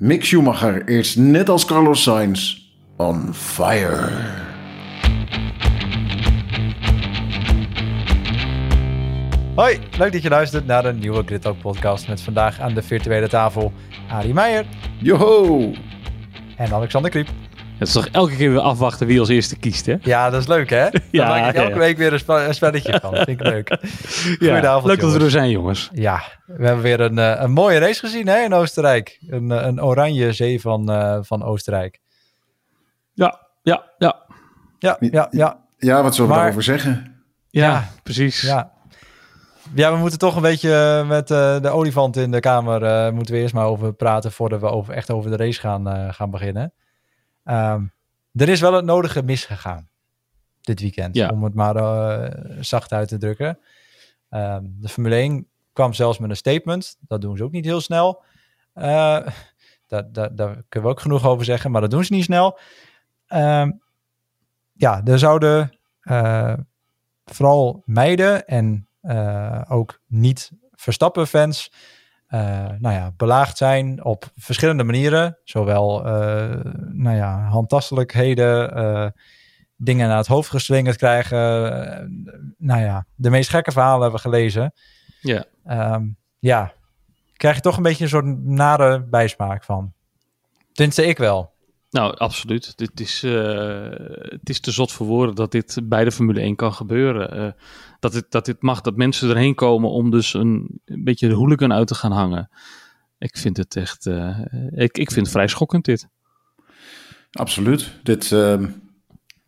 Mick Schumacher is net als Carlos Sainz on fire. Hoi, leuk dat je luistert naar de nieuwe Grid Talk podcast met vandaag aan de virtuele tafel Arie Meijer Joho! en Alexander Kriep. Het is toch elke keer weer afwachten wie als eerste kiest, hè? Ja, dat is leuk hè? Dan Ja, maak ik elke ja. week weer een, spe- een spelletje van. Vind ik leuk. Goedenavond, leuk dat we er zijn, jongens. Ja, we hebben weer een, eh, een mooie race gezien hè, in Oostenrijk. Een, eh, een oranje zee van, eh, van Oostenrijk. Ja, ja, ja. Ja, ja, ja. Ja, wat zullen we Maar- daarover zeggen? Ja, Ja, precies. Ja. Ja, we moeten toch een beetje met eh, de olifant in de kamer eh, moeten we eerst maar over praten voordat we over, echt over de race gaan, eh, gaan beginnen. Ehm, er is wel het nodige misgegaan dit weekend, Ja. om het maar eh, zacht uit te drukken. Ehm, de Formule 1 kwam zelfs met een statement. Dat doen ze ook niet heel snel. Eh, daar, daar, daar kunnen we ook genoeg over zeggen, maar dat doen ze niet snel. Ehm, ja, er zouden eh, vooral meiden en ook niet Verstappen-fans eh, nou ja, belaagd zijn op verschillende manieren. Zowel eh, nou ja, handtastelijkheden, eh, dingen naar het hoofd geslingerd krijgen. nou ja, de meest gekke verhalen hebben we gelezen. Ja. Ehm, ja, krijg je toch een beetje een soort nare bijsmaak van. Tenminste, ik wel. Nou, absoluut. Dit is, eh, het is te zot voor woorden dat dit bij de Formule 1 kan gebeuren. Eh, dat, dit, dat dit mag, dat mensen erheen komen om dus een, beetje de hooligan uit te gaan hangen. Ik vind het echt, eh, ik, ik vind het vrij schokkend dit. Absoluut. Dit, ehm,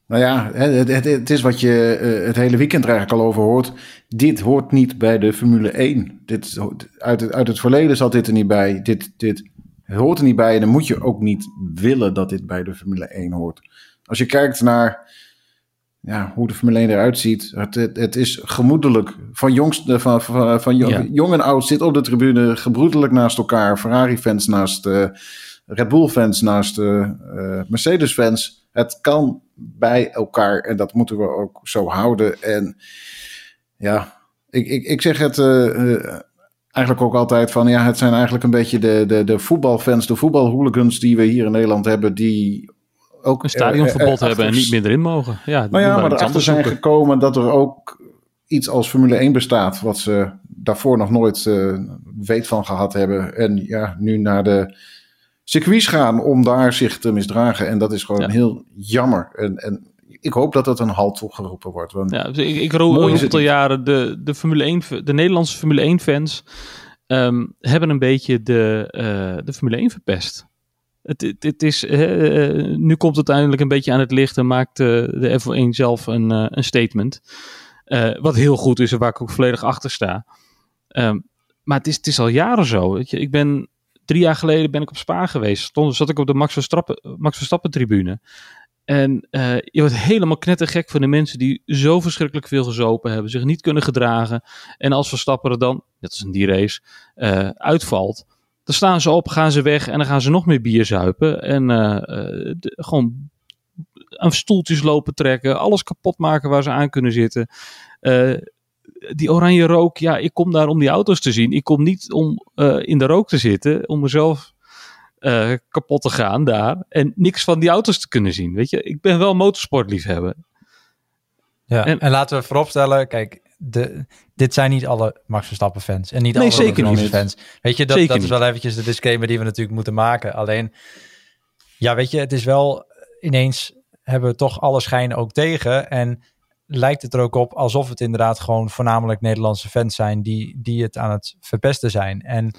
nou ja, het, het, het is wat je het hele weekend er eigenlijk al over hoort. Dit hoort niet bij de Formule 1. Dit, uit, het, uit het verleden zat dit er niet bij. Dit, dit hoort er niet bij. En dan moet je ook niet willen dat dit bij de Formule 1 hoort. Als je kijkt naar ja, hoe de Formule 1 eruit ziet. Het, het, het is gemoedelijk. Van, jongst, van, van, van jong, Ja. jong en oud zit op de tribune gebroedelijk naast elkaar. Ferrari-fans naast eh, Red Bull-fans naast eh, eh, Mercedes-fans. Het kan bij elkaar en dat moeten we ook zo houden. En ja, ik, ik, ik zeg het eh, eh, eigenlijk ook altijd van... ja, het zijn eigenlijk een beetje de, de, de voetbalfans, de voetbalhooligans... die we hier in Nederland hebben, die ook... Een stadionverbod eh, eh, hebben en niet meer erin mogen. Ja, nou ja, maar erachter zijn zoeken. gekomen dat er ook iets als Formule 1 bestaat, wat ze daarvoor nog nooit eh, weet van gehad hebben. En ja, nu naar de circuits gaan om daar zich te misdragen. En dat is gewoon Ja. heel jammer. En, en ik hoop dat dat een halt toegeroepen wordt. Want Ja, dus ik, ik roep al het jaren de, de, Formule 1, f- de Nederlandse Formule 1 fans ehm, hebben een beetje de, eh, de Formule 1 verpest. Het, het, het is, eh, nu komt het uiteindelijk een beetje aan het licht en maakt eh, de F1 zelf een, een statement. Wat heel goed is en waar ik ook volledig achter sta. Ehm, maar het is, het is al jaren zo. Weet je. Ik ben, drie jaar geleden ben ik op Spa geweest. Stond, zat ik op de Max Verstappen, Max Verstappen tribune. En eh, je wordt helemaal knettergek van de mensen die zo verschrikkelijk veel gezopen hebben, zich niet kunnen gedragen. En als Verstappen er dan, net als in die race, eh, uitvalt, dan staan ze op, gaan ze weg en dan gaan ze nog meer bier zuipen. En eh, gewoon aan stoeltjes lopen trekken, alles kapot maken waar ze aan kunnen zitten. Die oranje rook, ja, ik kom daar om die auto's te zien. Ik kom niet om in de rook te zitten, om mezelf eh, kapot te gaan daar. En niks van die auto's te kunnen zien. Weet je, ik ben wel motorsportliefhebber. Ja. En, En- laten we vooropstellen, kijk, de, dit zijn niet alle Max Verstappen fans. En niet Nee, alle zeker niet. fans. Weet je, dat, Zeker dat is wel eventjes de disclaimer die we natuurlijk moeten maken. Alleen, ja, weet je, het is wel ineens hebben we toch alle schijn ook tegen. En lijkt het er ook op alsof het inderdaad gewoon voornamelijk Nederlandse fans zijn die, die het aan het verpesten zijn. En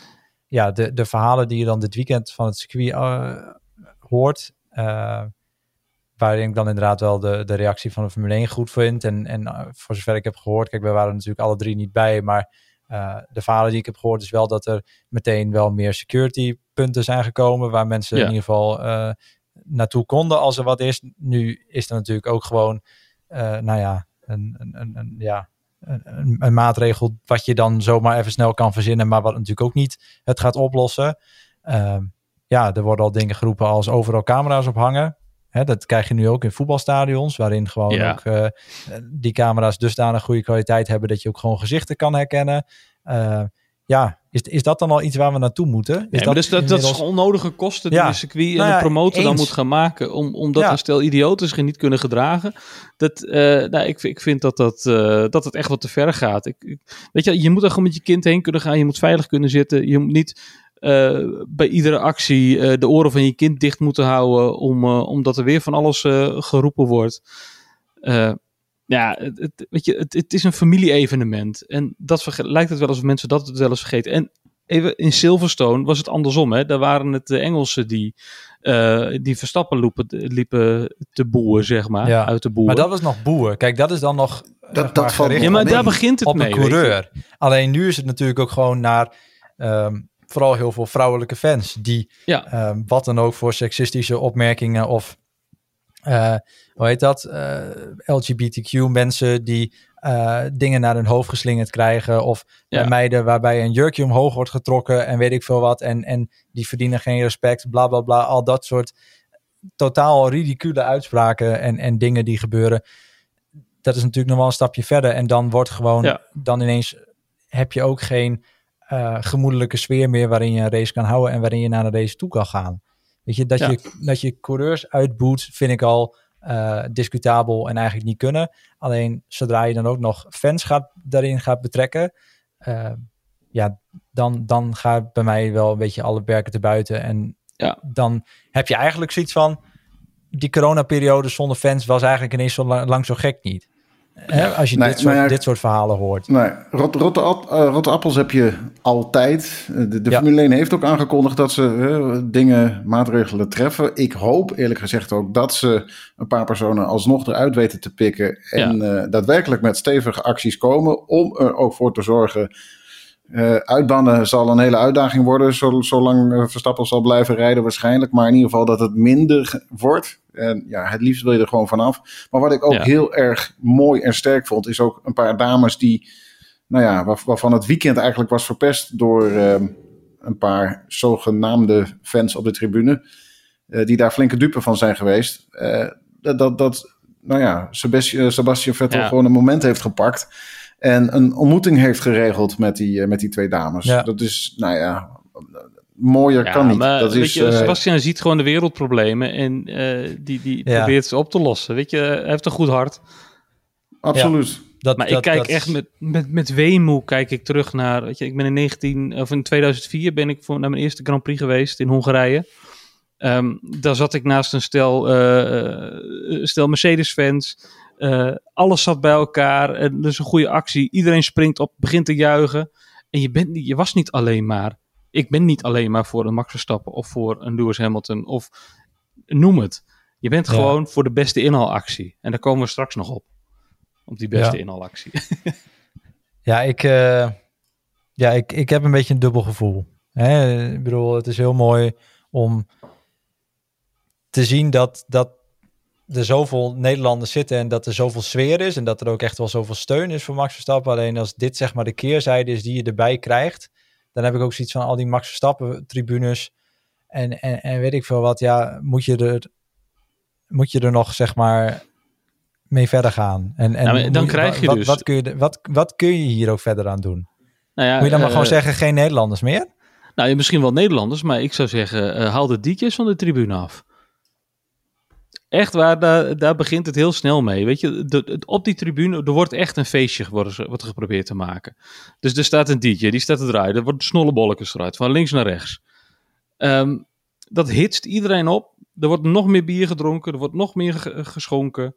ja, de, de verhalen die je dan dit weekend van het circuit eh, hoort, eh, waarin ik dan inderdaad wel de, de reactie van de Formule 1 goed vind. En, en eh, voor zover ik heb gehoord, kijk, we waren natuurlijk alle drie niet bij, maar de verhalen die ik heb gehoord is wel dat er meteen wel meer security punten zijn gekomen, waar mensen Ja. in ieder geval naartoe konden als er wat is. Nu is er natuurlijk ook gewoon, nou ja, een, een, een, een- ja, een, maatregel wat je dan zomaar even snel kan verzinnen, maar wat natuurlijk ook niet het gaat oplossen. Ehm, ja, er worden al dingen geroepen als overal camera's ophangen. Hè, dat krijg je nu ook in voetbalstadions, waarin gewoon Ja. ook eh, die camera's dusdanig goede kwaliteit hebben dat je ook gewoon gezichten kan herkennen. Eh, ja, is, is dat dan al iets waar we naartoe moeten? Is Nee, dus dat, dat is onnodige kosten Ja. die de circuit en Nou ja, de promotor dan moet gaan maken. Om, omdat Ja. een stel idioten zich niet kunnen gedragen. Dat, eh, nou, ik, ik vind dat, dat, eh, dat het echt wat te ver gaat. Ik, ik- weet je, je moet er gewoon met je kind heen kunnen gaan. Je moet veilig kunnen zitten. Je moet niet eh, bij iedere actie de oren van je kind dicht moeten houden. Om, omdat er weer van alles geroepen wordt. Ja, het, het- weet je, het, het is een familie-evenement. En dat lijkt het wel alsof mensen dat het wel eens vergeten. En even in Silverstone was het andersom. Hè? Daar waren het de Engelsen die, eh, die Verstappen liepen, liepen te boeien, zeg maar. Ja, Uit de boer. Maar dat was nog boer. Kijk, dat is dan nog. Dat- dat gericht ja, maar daar begint het op mee. een weet je. coureur. Alleen nu is het natuurlijk ook gewoon naar ehm, vooral heel veel vrouwelijke fans die Ja. ehm, wat dan ook voor seksistische opmerkingen of eh, hoe heet dat? Eh, LGBTQ mensen die eh, dingen naar hun hoofd geslingerd krijgen of Ja. meiden waarbij een jurkje omhoog wordt getrokken en weet ik veel wat en, en die verdienen geen respect, bla bla bla, al dat soort totaal ridicule uitspraken en, en dingen die gebeuren. Dat is natuurlijk nog wel een stapje verder. En dan wordt gewoon, Ja. dan ineens heb je ook geen eh, gemoedelijke sfeer meer waarin je een race kan houden en waarin je naar een race toe kan gaan. Weet je, dat, Ja. je, dat je coureurs uitboet, vind ik al eh, discutabel en eigenlijk niet kunnen. Alleen zodra je dan ook nog fans gaat, daarin gaat betrekken, eh, ja, dan, dan gaat bij mij wel een beetje alle berken te buiten. En Ja. dan heb je eigenlijk zoiets van, die coronaperiode zonder fans was eigenlijk ineens zo lang, lang zo gek niet. Hè, als je Nee, dit, soort, ja, dit soort verhalen hoort. Nee, rot, rotte, ap- eh, rotte appels heb je altijd. Eh, De, de Ja. Formule 1 heeft ook aangekondigd dat ze dingen, maatregelen treffen. Ik hoop eerlijk gezegd ook dat ze een paar personen alsnog eruit weten te pikken. En eh, daadwerkelijk met stevige acties komen om er ook voor te zorgen. Eh, uitbannen zal een hele uitdaging worden, zo- zolang eh, Verstappen zal blijven rijden waarschijnlijk. Maar in ieder geval dat het minder wordt. En ja, het liefst wil je er gewoon vanaf. Maar wat ik ook Ja. heel erg mooi en sterk vond, is ook een paar dames die, nou ja, waar- waarvan het weekend eigenlijk was verpest door ehm, een paar zogenaamde fans op de tribune, eh, die daar flinke dupe van zijn geweest. Dat, dat, dat, nou ja, Sebastian, Sebastian Vettel Ja. gewoon een moment heeft gepakt en een ontmoeting heeft geregeld met die, eh, met die twee dames. Ja. Dat is, nou ja, mooier Ja, kan niet. maar dat weet is, je, eh, Sebastian ziet gewoon de wereldproblemen en eh, die, die Ja. probeert ze op te lossen. Weet je, hij heeft een goed hart. absoluut. Dat, Maar dat- ik kijk dat- echt met, met, met weemoe kijk ik terug naar. Weet je, ik ben in 19 of in 2004 ben ik voor naar mijn eerste Grand Prix geweest in Hongarije. Ehm, daar zat ik naast een stel, stel Mercedes-fans. Eh, alles zat bij elkaar. En dus een goede actie. Iedereen springt op, begint te juichen. En je, bent niet, je was niet alleen maar. Ik ben niet alleen maar voor een Max Verstappen of voor een Lewis Hamilton of noem het. Je bent Ja. gewoon voor de beste inhaalactie. En daar komen we straks nog op. Op die beste Ja. inhaalactie. Ja, ik, eh, ja ik, ik heb een beetje een dubbel gevoel. Hè? Ik bedoel, het is heel mooi om te zien dat, dat er zoveel Nederlanders zitten en dat er zoveel sfeer is en dat er ook echt wel zoveel steun is voor Max Verstappen. Alleen als dit zeg maar de keerzijde is die je erbij krijgt, dan heb ik ook zoiets van al die Max Verstappen tribunes en, en, en weet ik veel wat. Ja, moet je er, moet je er nog zeg maar mee verder gaan? En, en dan krijg je wat, dus- Wat kun je, wat, wat kun je hier ook verder aan doen? Nou ja, Moet je dan maar eh, gewoon zeggen, geen Nederlanders meer? Nou, misschien wel Nederlanders, maar ik zou zeggen, eh, haal de dietjes van de tribune af. Echt waar, daar, daar begint het heel snel mee. Weet je, op die tribune, er wordt echt een feestje er geprobeerd te maken. Dus er staat een DJ, die staat te draaien. Er worden snollebolletjes eruit, van links naar rechts. Ehm, dat hitst iedereen op. Er wordt nog meer bier gedronken, er wordt nog meer ge- geschonken.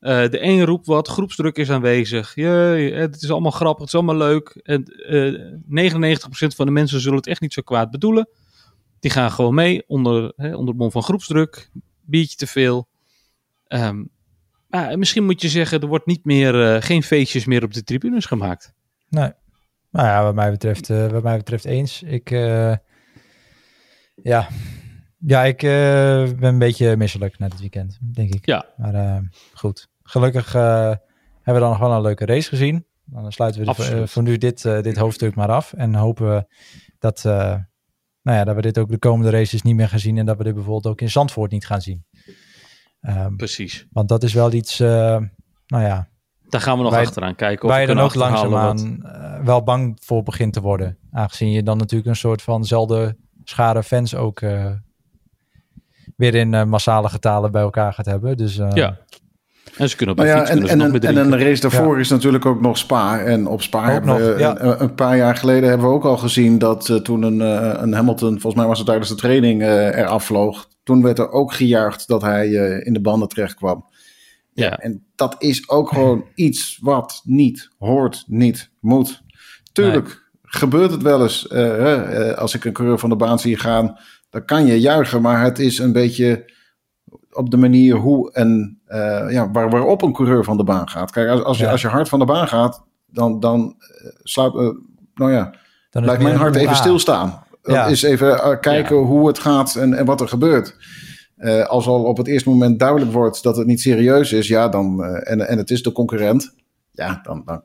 Eh, de een roept wat, groepsdruk is aanwezig. Jee, het is allemaal grappig, het is allemaal leuk. En eh 99% van de mensen zullen het echt niet zo kwaad bedoelen. Die gaan gewoon mee onder, hè, onder het van groepsdruk. Biertje te veel. Ehm, maar misschien moet je zeggen, er wordt niet meer, eh, geen feestjes meer op de tribunes gemaakt. Nee. Nou ja, wat mij betreft, eh, wat mij betreft eens. Ik, eh, ja. ja, ik ben een beetje misselijk na dit weekend, denk ik. Ja. Maar goed. Gelukkig hebben we dan nog wel een leuke race gezien. Dan sluiten we de- voor nu dit, dit hoofdstuk maar af. En hopen we dat, nou ja, dat we dit ook de komende races niet meer gaan zien. En dat we dit bijvoorbeeld ook in Zandvoort niet gaan zien. Ehm, Precies. want dat is wel iets, eh, nou ja, Daar gaan we nog Wij- achteraan kijken. Of waar je dan ook langzaamaan eh, wel bang voor begint te worden. Aangezien je dan natuurlijk een soort vanzelfde schare fans ook uh, weer in massale getalen bij elkaar gaat hebben. Dus, ja. En ze kunnen op nou de ja, fiets en, kunnen en, nog en een race daarvoor Ja. is natuurlijk ook nog Spa. En op Spa Ook hebben we, ja. een, een paar jaar geleden hebben we ook al gezien dat eh, toen een, eh, een Hamilton, volgens mij was het tijdens de training, eh eraf vloog. Toen werd er ook gejuicht dat hij eh, in de banden terecht kwam. Ja. En dat is ook gewoon iets wat niet hoort, niet moet. Tuurlijk gebeurt het wel eens. eh, hè, eh, als ik een coureur van de baan zie gaan, dan kan je juichen. Maar het is een beetje op de manier hoe en eh, ja, waar, waarop een coureur van de baan gaat. Kijk, als, als, je, als je hard van de baan gaat, dan, dan eh, slaat, eh, nou ja, dan blijft mijn hart even stilstaan. Dat Ja. is even kijken hoe het gaat en, en wat er gebeurt. Als al op het eerste moment duidelijk wordt dat het niet serieus is, ja, dan, en, en het is de concurrent, ja, dan, dan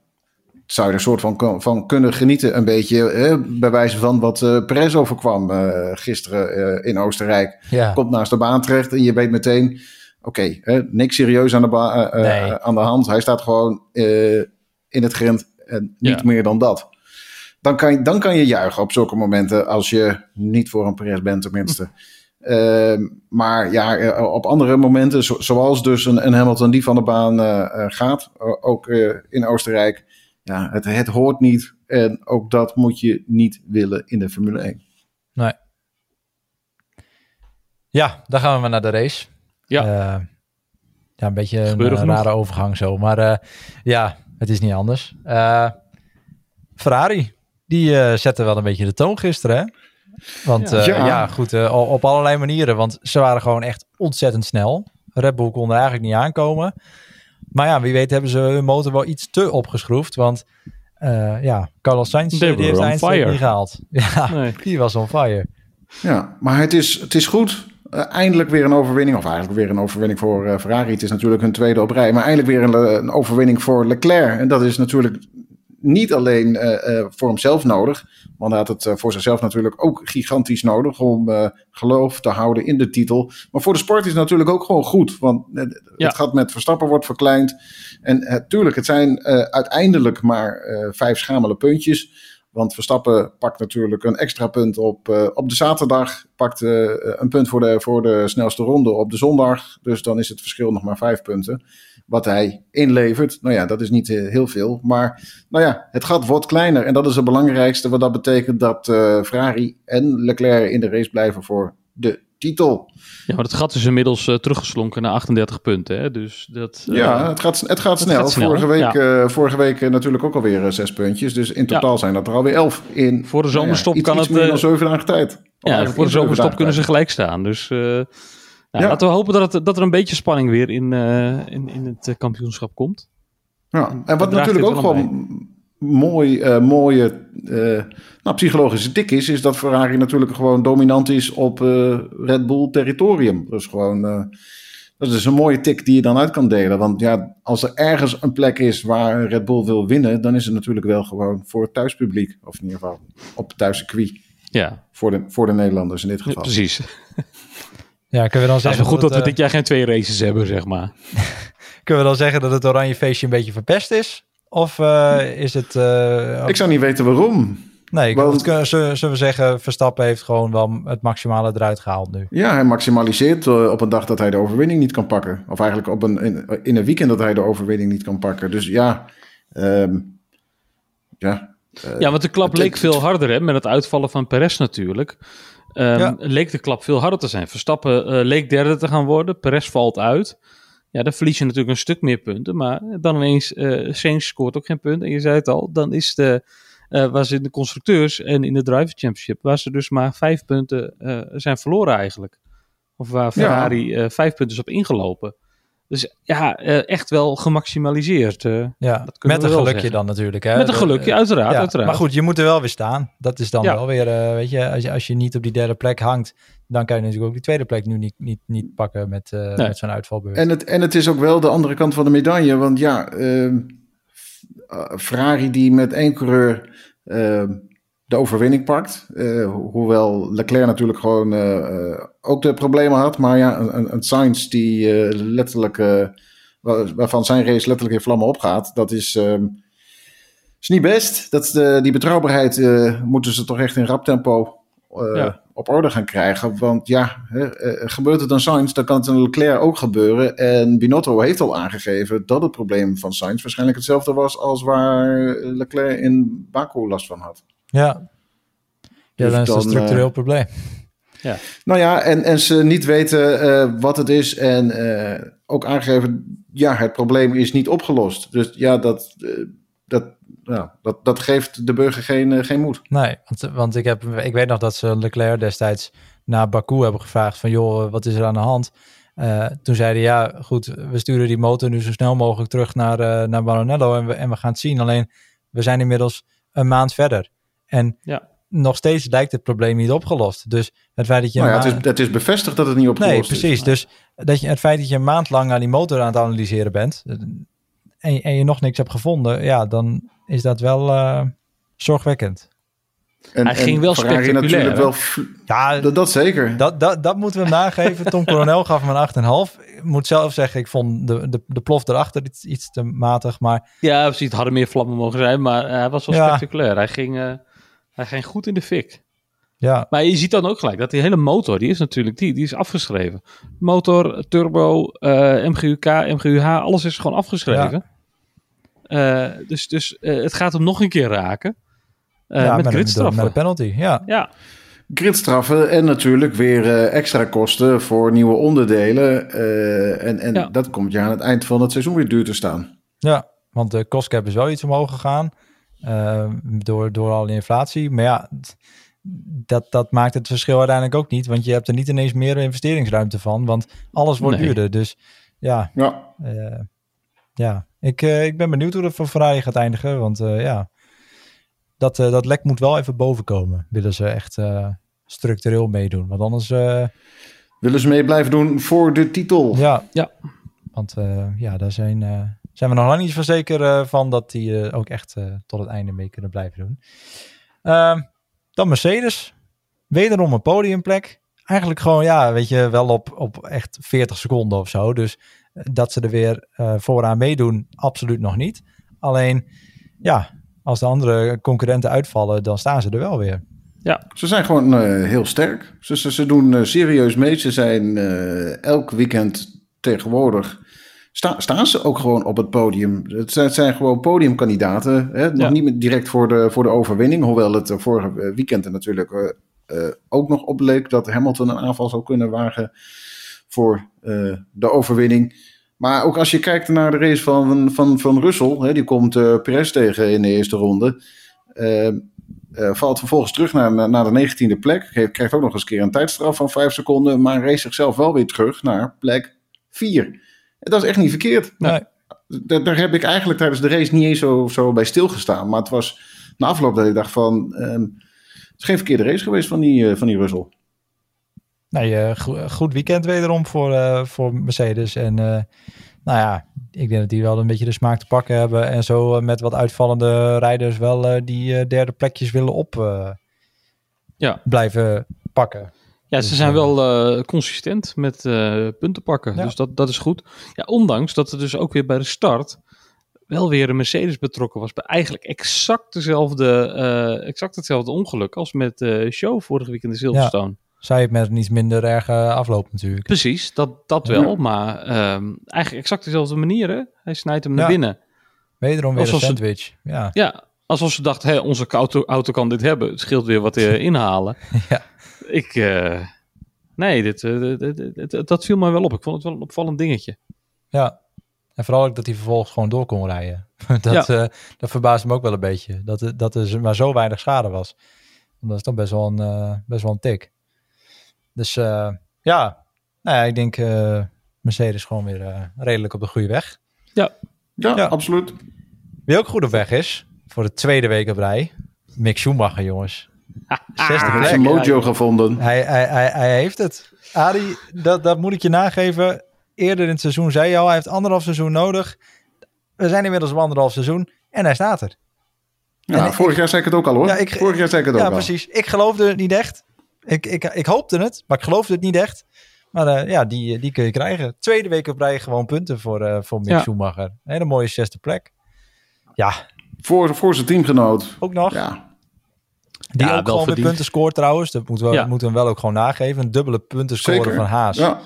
zou je er een soort van, van kunnen genieten. Een beetje eh, bij wijze van wat eh Perez overkwam eh, gisteren eh, in Oostenrijk. Ja. Komt naast de baan terecht en je weet meteen, oké, niks serieus aan de, Nee. aan de hand. Hij staat gewoon in het grind en niet Ja. meer dan dat. Dan kan, je, dan kan je juichen op zulke momenten als je niet voor een Perez bent tenminste. Ehm, maar ja, op andere momenten, zo- zoals dus een, een Hamilton die van de baan gaat, ook in Oostenrijk. Ja, het, het hoort niet en ook dat moet je niet willen in de Formule 1. Nee. Ja, dan gaan we maar naar de race. Ja. Eh, ja, een beetje een Gebeurde eh, genoeg. rare overgang zo. Maar eh, ja, het is niet anders. Eh, Ferrari, die eh, zette wel een beetje de toon gisteren, hè? Want Ja. ja, Ja. ja goed, eh, op allerlei manieren. Want ze waren gewoon echt ontzettend snel. Red Bull kon er eigenlijk niet aankomen. Maar ja, wie weet hebben ze hun motor wel iets te opgeschroefd. Want eh, ja, Carlos Sainz eh, die heeft fire. niet gehaald. Ja, Nee. die was on fire. Ja, maar het is, het is goed. Eh, eindelijk weer een overwinning. Of eigenlijk weer een overwinning voor eh, Ferrari. Het is natuurlijk hun tweede op rij. Maar eindelijk weer een, een overwinning voor Leclerc. En dat is natuurlijk niet alleen eh, voor hemzelf nodig. Want hij had het eh, voor zichzelf natuurlijk ook gigantisch nodig. Om geloof te houden in de titel. Maar voor de sport is het natuurlijk ook gewoon goed. Want Ja. het gaat met Verstappen wordt verkleind. En tuurlijk, het zijn uiteindelijk maar vijf schamele puntjes. Want Verstappen pakt natuurlijk een extra punt op, op de zaterdag. Pakt een punt voor de, voor de snelste ronde op de zondag. Dus dan is het verschil nog maar vijf punten. Wat hij inlevert. Nou ja, dat is niet eh, heel veel. Maar nou ja, het gat wordt kleiner. En dat is het belangrijkste. Want dat betekent dat eh, Ferrari en Leclerc in de race blijven voor de titel. Ja, maar het gat is inmiddels eh, teruggeslonken naar 38 punten. Hè? Dus dat, Ja, het gaat, het gaat snel. gaat snel, vorige week, ja. vorige week natuurlijk ook alweer zes puntjes. Dus in totaal zijn dat er alweer elf in. Voor de nou ja, zomerstop iets, kan iets het, meer dan zeven dagen tijd. Ja, voor de zomerstop kunnen ze gelijk staan. Dus nou, Ja. laten we hopen dat, het, dat er een beetje spanning weer in, eh, in, in het eh, kampioenschap komt. Ja, en wat natuurlijk ook gewoon mooi, eh, mooie uh, nou, psychologische tik is, is dat Ferrari natuurlijk gewoon dominant is op Red Bull territorium. Dus gewoon, dat is een mooie tik die je dan uit kan delen. Want ja, als er ergens een plek is waar Red Bull wil winnen, dan is het natuurlijk wel gewoon voor het thuispubliek. Of in ieder geval op het thuiscircuit. Ja. Voor de, voor de Nederlanders in dit geval. Ja, precies. Ja, kunnen we dan Het is zeggen goed dat, het, we dit jaar geen twee races hebben, zeg maar. Kunnen we dan zeggen dat het oranje feestje een beetje verpest is? Of uh, is het... Uh, ik zou niet weten waarom. Nee, Want, kunnen, zullen we zeggen, Verstappen heeft gewoon wel het maximale eruit gehaald nu. Ja, hij maximaliseert uh, op een dag dat hij de overwinning niet kan pakken. Of eigenlijk op een, in, in een weekend dat hij de overwinning niet kan pakken. Dus ja, um, ja. Uh, ja, want de klap leek veel harder hè, met het uitvallen van Perez natuurlijk. Um, ja. Leek de klap veel harder te zijn. Verstappen uh, leek derde te gaan worden. Perez valt uit. Ja, dan verlies je natuurlijk een stuk meer punten. Maar dan ineens, uh, Sainz scoort ook geen punt. En je zei het al, dan is de, uh, waar ze in de constructeurs en in de Driver Championship, waar ze dus maar vijf punten uh, zijn verloren eigenlijk. Of waar Ferrari ja. vijf punten is op ingelopen. Dus ja, echt wel gemaximaliseerd. ja, met een gelukje zeggen. dan natuurlijk. Hè? Met een gelukje, uiteraard, ja, uiteraard. Maar goed, je moet er wel weer staan. Dat is dan ja. wel weer, uh, weet je als, je, als je niet op die derde plek hangt, dan kan je natuurlijk ook die tweede plek nu niet, niet, niet pakken met, uh, nee. met zo'n uitvalbeurt. En het, en het is ook wel de andere kant van de medaille, want ja, uh, Ferrari die met één coureur de overwinning pakt. Uh, hoewel Leclerc natuurlijk gewoon uh, ook de problemen had. Maar ja, een, een Sainz die uh, letterlijk, waarvan zijn race letterlijk in vlammen opgaat. Dat is, um, is niet best. Dat de, die betrouwbaarheid eh, moeten ze toch echt in rap tempo eh, Ja. op orde gaan krijgen. Want ja, hè, eh, gebeurt het aan Sainz, dan kan het aan Leclerc ook gebeuren. En Binotto heeft al aangegeven dat het probleem van Sainz waarschijnlijk hetzelfde was als waar Leclerc in Baku last van had. Ja, ja Dus dan is het een structureel eh, probleem. Nou ja, en, en ze niet weten eh, wat het is. En eh, ook aangegeven, ja, het probleem is niet opgelost. Dus ja, dat, dat, ja, dat, dat geeft de burger geen, geen moed. Nee, want, want ik, heb, ik weet nog dat ze Leclerc destijds naar Baku hebben gevraagd van joh, wat is er aan de hand? Toen zeiden ja, goed, we sturen die motor nu zo snel mogelijk terug naar, naar Maranello en we, en we gaan het zien. Alleen, we zijn inmiddels een maand verder. En Ja. nog steeds lijkt het probleem niet opgelost. Dus het feit dat je... Nou ja, het, is, het is bevestigd dat het niet opgelost Nee, is. precies. Dus dat je, het feit dat je een maand lang aan die motor aan het analyseren bent eh, en, je- en je nog niks hebt gevonden, ja, dan is dat wel eh, zorgwekkend. En, Hij ging wel Ferrari spectaculair, natuurlijk wel Ja, dat, dat zeker. Dat, dat, dat moeten we hem nageven. Tom Coronel gaf hem een 8,5. Ik moet zelf zeggen, ik vond de, de, de plof erachter iets, iets te matig. Maar Ja, precies. Het hadden meer vlammen mogen zijn, maar hij was wel Ja. spectaculair. Hij ging, eh, hij ging goed in de fik. ja, Maar je ziet dan ook gelijk dat die hele motor, die is natuurlijk die, die is afgeschreven. Motor, turbo, eh, MGUK, MGUH, alles is gewoon afgeschreven. Eh, dus dus eh, het gaat hem nog een keer raken. Eh, ja met een- gridstraffen. Met een penalty, ja. Ja, Gridstraffen en natuurlijk weer eh, extra kosten voor nieuwe onderdelen. eh, en en Ja. dat komt je aan het eind van het seizoen weer duur te staan. Ja, want de kostcap is wel iets omhoog gegaan. Eh, door, door al die inflatie. Maar ja, dat, dat maakt het verschil uiteindelijk ook niet. Want je hebt er niet ineens meer investeringsruimte van. Want alles wordt Nee. duurder. Dus ja, Ja, Eh, ja, ik, eh, ik ben benieuwd hoe dat voor Ferrari gaat eindigen. Want eh, ja, dat, eh, dat lek moet wel even boven komen. Willen ze echt eh, structureel meedoen. Want anders, eh, willen ze mee blijven doen voor de titel. ja. Ja. Want eh, ja, daar zijn, eh, zijn we nog lang niet van zeker eh, van dat die eh, ook echt eh, tot het einde mee kunnen blijven doen. Ehm, dan Mercedes. Wederom een podiumplek. Eigenlijk gewoon, ja, weet je, wel op, op echt 40 seconden of zo. Dus dat ze er weer eh, vooraan meedoen, absoluut nog niet. Alleen, ja, als de andere concurrenten uitvallen, dan staan ze er wel weer. Ze zijn gewoon eh, heel sterk. Ze, ze, ze doen eh, serieus mee. Ze zijn eh, elk weekend tegenwoordig. Sta, staan ze ook gewoon op het podium? Het zijn, het zijn gewoon podiumkandidaten. Hè? Nog Ja. niet direct voor de, voor de overwinning. Hoewel het eh, vorige weekend er natuurlijk eh, eh, ook nog opleek dat Hamilton een aanval zou kunnen wagen voor de overwinning. Maar ook als je kijkt naar de race van, van, van Russell, hè, die komt eh Perez tegen in de eerste ronde. Valt vervolgens terug naar, naar de 19e plek. Krijgt ook nog eens een keer een tijdstraf van 5 seconden. Maar race zichzelf wel weer terug naar plek 4. Dat is echt niet verkeerd. Nee. Daar, daar heb ik eigenlijk tijdens de race niet eens zo, zo bij stilgestaan. Maar het was na afloop dat ik dacht van... ehm, het is geen verkeerde race geweest van die, eh, van die Russell. Nee, eh, go- goed weekend wederom voor, eh, voor Mercedes. En eh, nou ja, ik denk dat die wel een beetje de smaak te pakken hebben. En zo met wat uitvallende rijders wel eh, die eh, derde plekjes willen op eh, Ja. blijven pakken. Ja, ze Dus, zijn eh, wel eh, consistent met eh, punten pakken. Ja. Dus dat, dat is goed. Ja, ondanks dat er dus ook weer bij de start wel weer een Mercedes betrokken was. Bij eigenlijk exact, dezelfde, exact hetzelfde ongeluk als met Show vorig weekend in Silverstone. Zij het met een iets minder erge afloop natuurlijk. Precies, dat, dat Ja. wel. Maar ehm, eigenlijk exact dezelfde manier. Hè? Hij snijdt hem naar Ja. binnen. Wederom weer een sandwich. Ja, Ja, alsof ze dachten, hé, onze auto, auto kan dit hebben. Het scheelt weer wat inhalen. Ja. Ik, eh, nee, dit, eh, dit- dit- dit- dat viel mij wel op. Ik vond het wel een opvallend dingetje. ja. En vooral ook dat hij vervolgens gewoon door kon rijden. dat, eh dat verbaasde me ook wel een beetje. Dat, er- dat er maar zo weinig schade was. Dat is toch best wel een, best wel een tik. Dus eh, ja, nou ja, ik denk eh, Mercedes gewoon weer redelijk op de goede weg. Ja, Ja. absoluut. Wie ook goed op weg is, voor de tweede week op rij, Mick Schumacher, jongens. Zesde Hij heeft plek. zijn mojo gevonden. Hij, hij, hij, hij heeft het. Adi, dat, dat moet ik je nageven. Eerder in het seizoen zei je al, hij heeft anderhalf seizoen nodig. We zijn inmiddels op anderhalf seizoen en hij staat er. Ja, En vorig jaar zei ik het ook al hoor. Ja, ik- vorig jaar zei ik het ook Ja, al. precies. Ik geloofde het niet echt. Ik, ik, ik hoopte het, maar ik geloofde het niet echt. Maar eh, ja, die, die kun je krijgen. Tweede week op rij gewoon punten voor, eh voor Mick Ja. Schumacher. Hele mooie zesde plek. Ja, Voor, voor zijn teamgenoot. Ook nog. Ja, Die Ja, ook wel gewoon weer verdiend. punten scoort trouwens. Dat moeten we, Ja. moeten we hem wel ook gewoon nageven. Een dubbele punten scoren van Haas. Ja.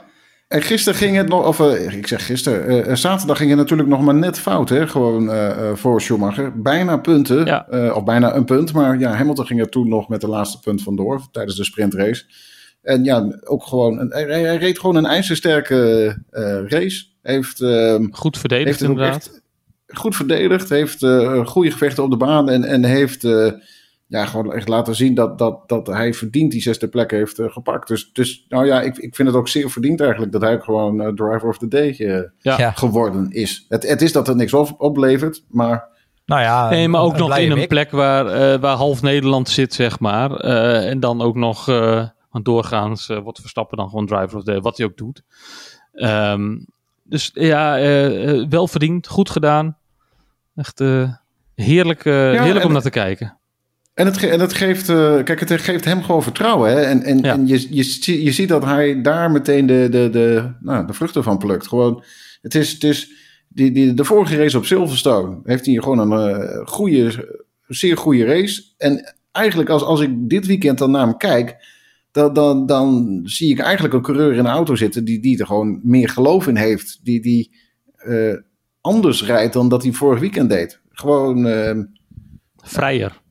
En gisteren ging het nog, of eh, ik zeg gisteren, eh, eh, zaterdag ging het natuurlijk nog maar net fout, hè? Gewoon eh, eh, voor Schumacher. Bijna punten, Ja. eh, of bijna een punt, maar ja, Hamilton ging er toen nog met de laatste punt vandoor tijdens de sprintrace. En ja, ook gewoon, een, hij, hij reed gewoon een ijzersterke eh, race. Heeft, ehm, Goed verdedigd heeft inderdaad. echt goed verdedigd, heeft eh, goede gevechten op de baan en, en heeft eh, ja, gewoon echt laten zien dat, dat, dat hij verdient die zesde plek heeft eh, gepakt. Dus, dus nou ja, ik, ik vind het ook zeer verdiend eigenlijk dat hij gewoon driver of the day eh, Ja. Geworden is. Het, het is dat het niks op, oplevert, maar Nou ja, Nee, maar ook nog in een plek waar, eh, waar half Nederland zit, zeg maar. Eh, en dan ook nog, eh, want doorgaans wordt Verstappen dan gewoon driver of the wat hij ook doet. Ehm, dus ja, wel verdiend, goed gedaan. Echt eh, heerlijk, eh, heerlijk om naar te kijken. En het, en het geeft, eh, kijk, het geeft hem gewoon vertrouwen. Hè? En, en, Ja. en je, je, je ziet dat hij daar meteen de, de, de, nou, de vruchten van plukt. Gewoon, het is, het is die, die, de vorige race op Silverstone heeft hij gewoon een goede, zeer goede race. En eigenlijk als, als ik dit weekend dan naar hem kijk, dan, dan, dan zie ik eigenlijk een coureur in de auto zitten die, die er gewoon meer geloof in heeft. Die, die anders rijdt dan dat hij vorig weekend deed. Gewoon... eh, Vrijer.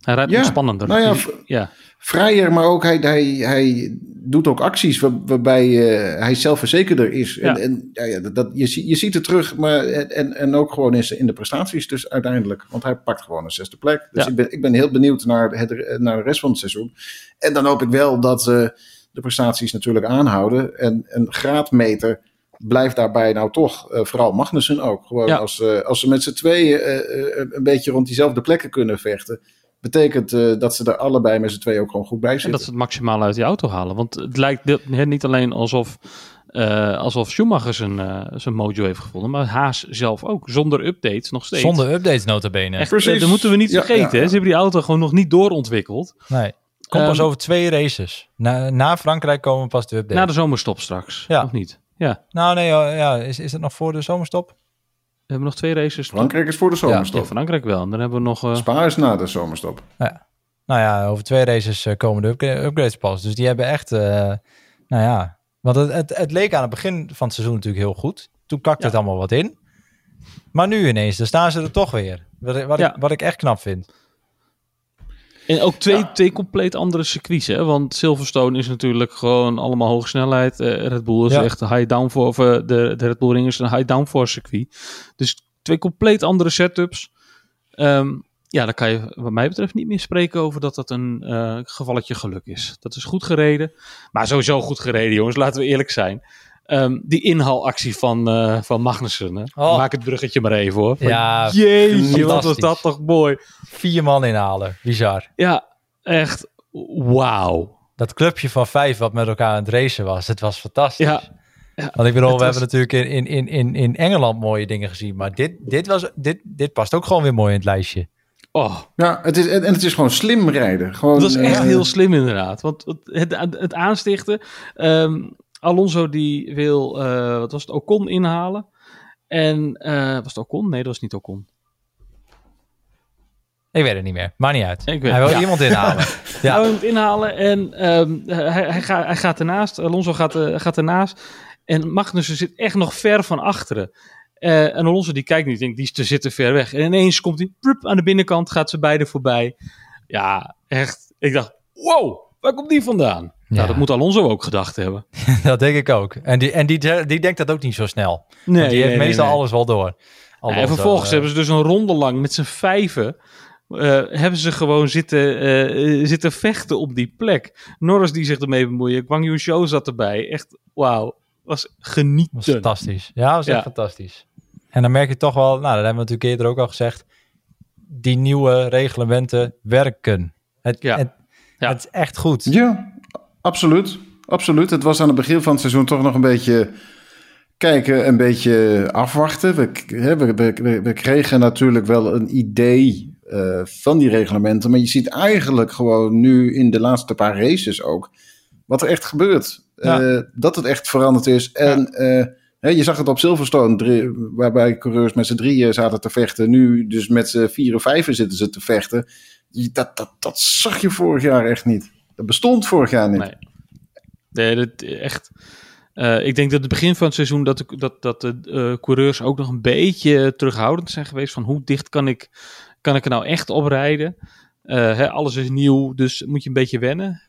Hij rijdt Ja, ontspannender. nou ja, Je- ja. vrijer, maar ook hij, hij, hij doet ook acties waar- waarbij eh, hij zelfverzekerder is. Ja. En, en ja, ja, dat, je, je ziet het terug, maar, en, en ook gewoon in, in de prestaties dus uiteindelijk. Want hij pakt gewoon een zesde plek. Dus ik, ben, ik ben heel benieuwd naar, het, naar de rest van het seizoen. En dan hoop ik wel dat ze de prestaties natuurlijk aanhouden. En een graadmeter blijft daarbij nou toch, eh, vooral Magnussen ook. Gewoon Ja. als, eh, als ze met z'n tweeën eh, eh, een beetje rond diezelfde plekken kunnen vechten betekent eh, dat ze er allebei met z'n tweeën ook gewoon goed bij En zitten. dat ze het maximaal uit die auto halen. Want het lijkt niet alleen alsof, eh, alsof Schumacher zijn, eh, zijn mojo heeft gevonden, maar Haas zelf ook. Zonder updates nog steeds. Zonder updates notabene. Echt, Precies. dat moeten we niet vergeten. ja, Hè? ja. Ze hebben die auto gewoon nog niet doorontwikkeld. Nee. Komt pas Ehm, over twee races. Na, na Frankrijk komen pas de updates. Na de zomerstop straks. Ja. Of niet? Ja. Nou nee, ja, ja, is, is het nog voor de zomerstop? We hebben nog twee races. Frankrijk is voor de Ja, zomerstop. Frankrijk wel. En dan hebben we nog... eh, Spa is na de zomerstop. Nou ja, over twee races eh, komen de upgra- upgrades pas. Dus die hebben echt, eh, nou ja... Want het, het, het leek aan het begin van het seizoen natuurlijk heel goed. Toen kakte Ja. het allemaal wat in. Maar nu ineens, dan staan ze er toch weer. Wat, wat, Ja. ik, wat ik echt knap vind. En ook twee, twee compleet andere circuits. Hè? Want Silverstone is natuurlijk gewoon allemaal hoge snelheid. Eh, Red Bull is Ja. echt een high downforce. Of eh, de, de Red Bull Ring is een high downforce circuit. Dus twee compleet andere setups. Ehm, ja, dan kan je wat mij betreft niet meer spreken over dat dat een eh, gevalletje geluk is. Dat is goed gereden. Maar sowieso goed gereden, jongens. Laten we eerlijk zijn. Ehm, die inhaalactie van, eh, van Magnussen. Hè? Oh. Maak het bruggetje maar even hoor. Ja, Jeetje, wat was dat toch mooi. Vier man inhalen. Bizar. Ja, echt wauw. Dat clubje van vijf wat met elkaar aan het racen was. Het was fantastisch. Ja, ja. Want ik bedoel, we was- hebben natuurlijk in, in, in, in, in Engeland mooie dingen gezien. Maar dit, dit, was, dit, dit past ook gewoon weer mooi in het lijstje. Oh, Ja, het is, en het is gewoon slim rijden. Gewoon, dat is echt eh, heel slim inderdaad. Want het, het aanstichten... ehm, Alonso die wil, eh, wat was het, Ocon inhalen. En, eh, was het Ocon? Nee, dat was niet Ocon. Ik weet het niet meer. Maakt niet uit. Ik weet- Hij wil ja. iemand inhalen. Ja. Hij moet inhalen en ehm, hij, hij, gaat, hij gaat ernaast. Alonso gaat, eh, gaat ernaast. En Magnussen zit echt nog ver van achteren. En Alonso die kijkt niet, denkt, die is te zitten ver weg. En ineens komt hij prup, aan de binnenkant, gaat ze beiden voorbij. Ja, echt. Ik dacht, wow, waar komt die vandaan? Ja. Nou, dat moet Alonso ook gedacht hebben. dat denk ik ook. En, die, en die, die denkt dat ook niet zo snel. Nee, Want die heeft meestal alles wel door. Alonso, en vervolgens eh, hebben ze dus een ronde lang met z'n vijven... eh, hebben ze gewoon zitten, eh, zitten vechten op die plek. Norris die zich ermee bemoeien. Guang Yu Zhou zat erbij. Echt, wauw. Was was genieten. fantastisch. Ja, was echt Ja. fantastisch. En dan merk je toch wel, nou, dat hebben we natuurlijk eerder ook al gezegd. Die nieuwe reglementen werken. Het, Ja. het, Ja. het is echt goed. Ja, absoluut. Absoluut. Het was aan het begin van het seizoen toch nog een beetje kijken, een beetje afwachten. We, hè, we, we, we kregen natuurlijk wel een idee eh, van die reglementen. Maar je ziet eigenlijk gewoon nu in de laatste paar races ook wat er echt gebeurt. Ja. Eh, dat het echt veranderd is. En eh, Hè, je zag het op Silverstone, drie- waarbij coureurs met z'n drieën zaten te vechten. Nu dus met z'n vier of vijven zitten ze te vechten. Dat, dat, dat zag je vorig jaar echt niet. Dat bestond vorig jaar niet. Nee. Nee, echt. Eh, ik denk dat het begin van het seizoen dat, de- dat, dat de eh, coureurs ook nog een beetje terughoudend zijn geweest. Van hoe dicht kan ik, kan ik er nou echt op rijden? Eh, hè, alles is nieuw, dus moet je een beetje wennen.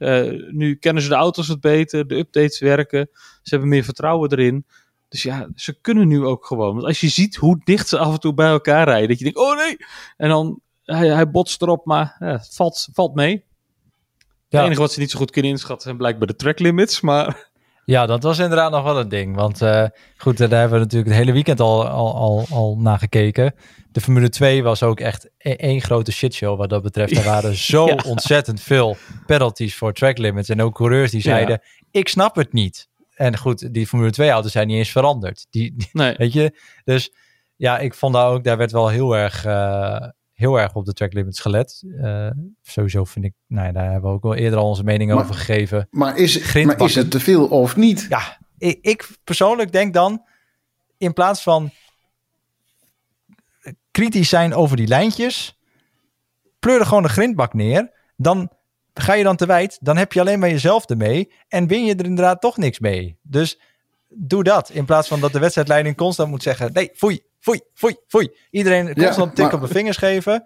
Nu kennen ze de auto's wat beter, de updates werken. Ze hebben meer vertrouwen erin. Dus ja, ze kunnen nu ook gewoon. Want als je ziet hoe dicht ze af en toe bij elkaar rijden, dat je denkt, oh nee! En dan, hij, hij botst erop, maar ja, het valt, valt mee. Het enige wat ze niet zo goed kunnen inschatten zijn blijkbaar de track limits, maar... Ja, dat was inderdaad nog wel een ding. Want eh, goed, daar hebben we natuurlijk het hele weekend al, al, al, al naar gekeken. De Formule 2 was ook echt e- één grote shitshow wat dat betreft. Er waren zo Ja. ontzettend veel penalties voor track limits. En ook coureurs die Ja. zeiden, ik snap het niet. En goed, die Formule 2 auto's zijn niet eens veranderd. Die, die- Nee. weet je? Dus ja, ik vond daar ook, daar werd wel heel erg, eh, heel erg op de track limits gelet. Eh, sowieso vind ik, nou ja, daar hebben we ook wel eerder al onze mening Maar- over gegeven. Maar, is, maar is het te veel of niet? Ja, ik, ik persoonlijk denk dan, in plaats van kritisch zijn over die lijntjes, pleur er gewoon een grindbak neer. Dan ga je dan te wijd, dan heb je alleen maar jezelf ermee en win je er inderdaad toch niks mee. Dus doe dat, in plaats van dat de wedstrijdleiding constant moet zeggen, nee, foei, foei, foei, foei. Iedereen constant een tik maar- op de vingers geven.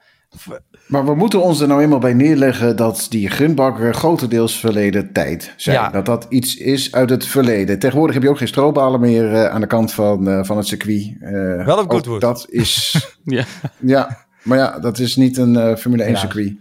Maar we moeten ons er nou eenmaal bij neerleggen dat die grindbakken grotendeels verleden tijd zijn. Ja. Dat dat iets is uit het verleden. Tegenwoordig heb je ook geen strobalen meer eh, aan de kant van, eh, van het circuit. Eh, Wel op Goodwood. Dat is, Ja, ja, maar ja, dat is niet een eh, Formule 1 Ja. circuit.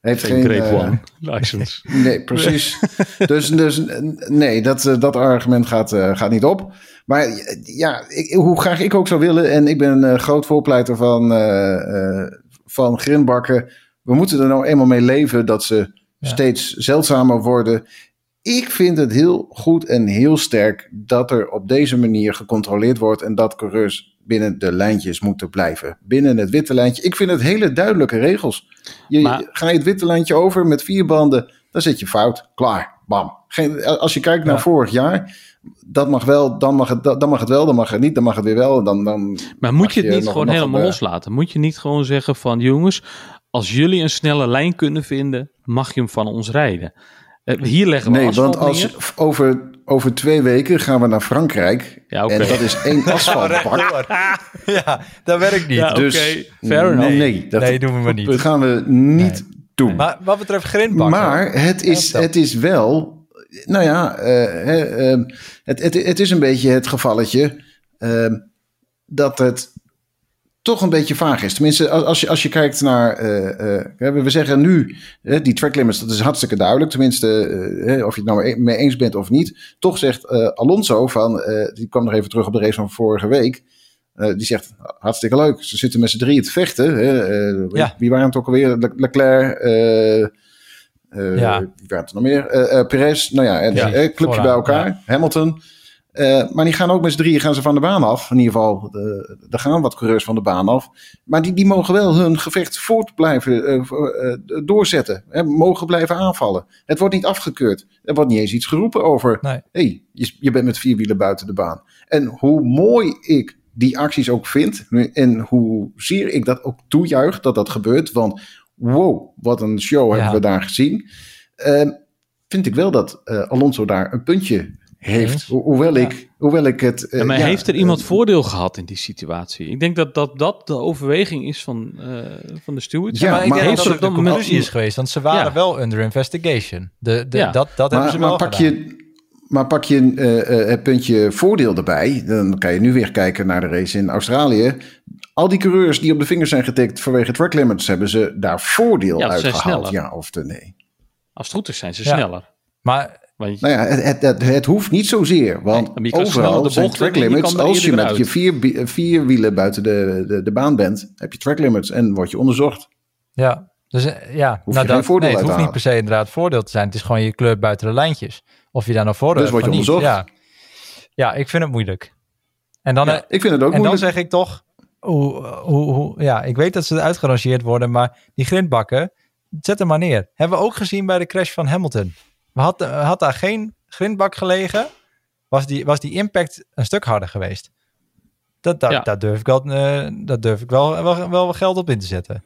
Heeft geen geen, Grade eh, One license. Nee, precies. dus, dus nee, dat, dat argument gaat, eh, gaat niet op. Maar eh, ja, ik, hoe graag ik ook zou willen, en ik ben een eh, groot voorpleiter van, eh, van grindbakken. We moeten er nou eenmaal mee leven dat ze Ja. steeds zeldzamer worden. Ik vind het heel goed en heel sterk dat er op deze manier gecontroleerd wordt en dat coureurs binnen de lijntjes moeten blijven. Binnen het witte lijntje. Ik vind het hele duidelijke regels. Je, Maar- Ga je het witte lijntje over met vier banden, dan zit je fout. Klaar. Bam. Geen, als je kijkt naar Ja. vorig jaar, dat mag wel, dan mag, het, dan mag het wel, dan mag het niet, dan mag het weer wel. Dan, dan Maar moet je het niet nog- gewoon nog helemaal een, eh, loslaten? Moet je niet gewoon zeggen van jongens, als jullie een snelle lijn kunnen vinden, mag je hem van ons rijden. Eh, hier leggen we Nee, want als, over, over twee weken gaan we naar Frankrijk. Ja. En dat is één asfaltbak. ja, dat werkt niet. Ja, oké. Dus fair enough. nee, dat, nee, doen we maar niet. dat gaan we niet doen. Maar wat betreft grindbakken... Maar het is, het is wel, nou ja, eh, ehm, het, het, het is een beetje het gevalletje ehm, dat het toch een beetje vaag is. Tenminste, als, als, je, als je kijkt naar, eh, eh, we zeggen nu, die track limits, dat is hartstikke duidelijk. Tenminste, of je het nou mee eens bent of niet. Toch zegt Alonso van, die kwam nog even terug op de race van vorige week. Die zegt, hartstikke leuk. Ze zitten met z'n drieën te vechten. Ja. Wie waren het ook alweer? Le- Leclerc, eh, Ja. Wie waren het er nog meer? Eh eh, Perez, nou ja, eh, clubje vooraan, bij elkaar. Hamilton. Maar die gaan ook met z'n drieën gaan ze van de baan af. In ieder geval, er gaan wat coureurs van de baan af. Maar die, die mogen wel hun gevecht voort blijven doorzetten. Hè, mogen blijven aanvallen. Het wordt niet afgekeurd. Er wordt niet eens iets geroepen over... Nee. hey, je, je bent met vier wielen buiten de baan. En hoe mooi ik die acties ook vind... en hoezeer ik dat ook toejuich dat dat gebeurt... want wow, wat een show Ja. hebben we daar gezien... eh, vind ik wel dat eh, Alonso daar een puntje heeft. Ho- hoewel, Ja. ik, hoewel ik het... eh, Ja, maar ja, heeft er iemand eh, voordeel gehad in die situatie? Ik denk dat dat, dat de overweging is van, eh, van de stewards. Ja, maar ik maar denk heeft dat er dat op de dat moment conclusie is geweest, want ze waren Ja. wel under investigation. De, de, Ja. Dat, dat hebben Maar, ze wel maar, pak gedaan. je, maar pak je eh, eh, het puntje voordeel erbij, dan kan je nu weer kijken naar de race in Australië. Al die coureurs die op de vingers zijn getikt vanwege track limits, hebben ze daar voordeel Ja, uitgehaald, sneller. ja of nee. Als het goed is, zijn ze Ja. sneller. Maar Want Nou ja, het, het, het, het hoeft niet zozeer, want Nee, overal de zijn track je limits. Als je met je uit. vier, vier wielen buiten de, de, de baan bent, heb je track limits en word je onderzocht. ja, dus eh, ja, Hoef je nou, geen dat, voordeel nee, het uit te hoeft niet per se inderdaad voordeel te zijn. Het is gewoon je kleur buiten de lijntjes. Of je daar nou voordeel Dus hebt word je niet. Ja. onderzocht. ja, ik vind het moeilijk. En dan, Ja, eh, Ik vind het ook en dan zeg ik toch, hoe, hoe, hoe, ja, ik weet dat ze uitgerangeerd worden, maar die grindbakken, zet hem maar neer. Hebben we ook gezien bij de crash van Hamilton. We had, had daar geen grindbak gelegen, was die, was die impact een stuk harder geweest. Dat, dat, Ja. daar durf ik, wel, eh, daar durf ik wel, wel, wel geld op in te zetten.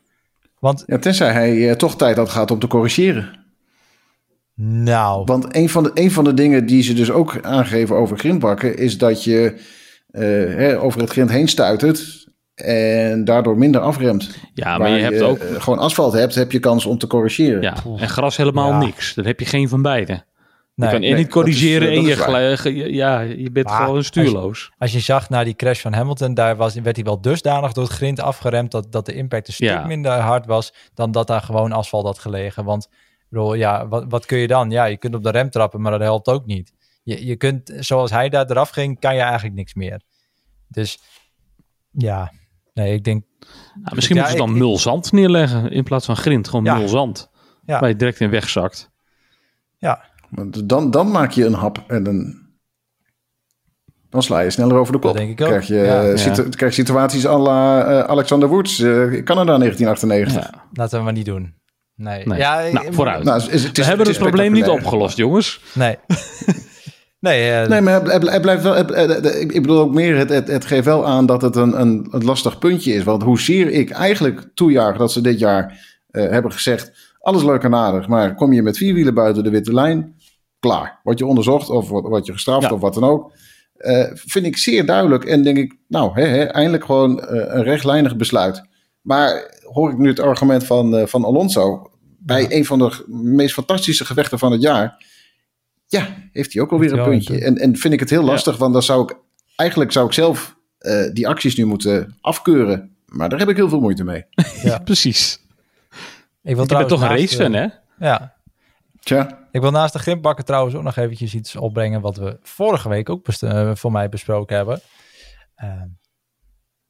Want, Ja, tenzij hij eh, toch tijd had gehad om te corrigeren. nou, Want een van, de, een van de dingen die ze dus ook aangeven over grindbakken... is dat je eh, hè, over het grind heen stuitert... en daardoor minder afremt. Ja, maar je hebt ook... eh, gewoon asfalt hebt, heb je kans om te corrigeren. Ja, en gras helemaal Ja. niks. Dan heb je geen van beide. nee, je kan nee, niet corrigeren is, en je, gelijk- ja, je bent Maar gewoon stuurloos. als je zag naar die crash van Hamilton, daar was, werd hij wel dusdanig door het grind afgeremd dat, dat de impact een stuk Ja. minder hard was dan dat daar gewoon asfalt had gelegen. Want bedoel, ja, wat, wat kun je dan? Ja, je kunt op de rem trappen, maar dat helpt ook niet. Je, je kunt, zoals hij daar eraf ging, kan je eigenlijk niks meer. Dus ja, nee, ik denk, Nou, misschien Ja, moeten ze dan ik- mulzand neerleggen in plaats van grind. Gewoon Ja. mulzand. Ja. Waar je direct in wegzakt. ja, Want dan, dan maak je een hap en een... Dan sla je sneller over de kop. Dat denk ik ook. Krijg je, Ja. eh, Ja. situ- krijg je situaties à la eh, Alexander Woods, eh, Canada 1998. Ja. laten we maar niet doen. Nee, Nee. Ja, Nou, vooruit. Nou, het is, het We is, hebben het het is probleem niet opgelost, jongens. Nee. nee, eh, Nee, maar hij, hij blijft wel. hij- ik bedoel ook meer, het, het, het geeft wel aan dat het een, een, een lastig puntje is. Want hoezeer ik eigenlijk toejuich dat ze dit jaar eh, hebben gezegd: alles leuk en aardig, maar kom je met vier wielen buiten de witte lijn, klaar. Word je onderzocht of word, je gestraft Ja. of wat dan ook. Eh, vind ik zeer duidelijk en denk ik, nou, eindelijk gewoon een rechtlijnig besluit. Maar hoor ik nu het argument van, van Alonso bij een van de meest fantastische gevechten van het jaar. Ja, heeft hij ook alweer een puntje. een En, en vind ik het heel lastig, want dan zou ik eigenlijk zou ik zelf eh, die acties nu moeten afkeuren. Maar daar heb ik heel veel moeite mee. Ja. Precies. ik wil Je bent toch een naast, hè? Ja, Tja, Ik wil naast de grindbakken trouwens ook nog eventjes iets opbrengen wat we vorige week ook best- eh, voor mij besproken hebben. Eh,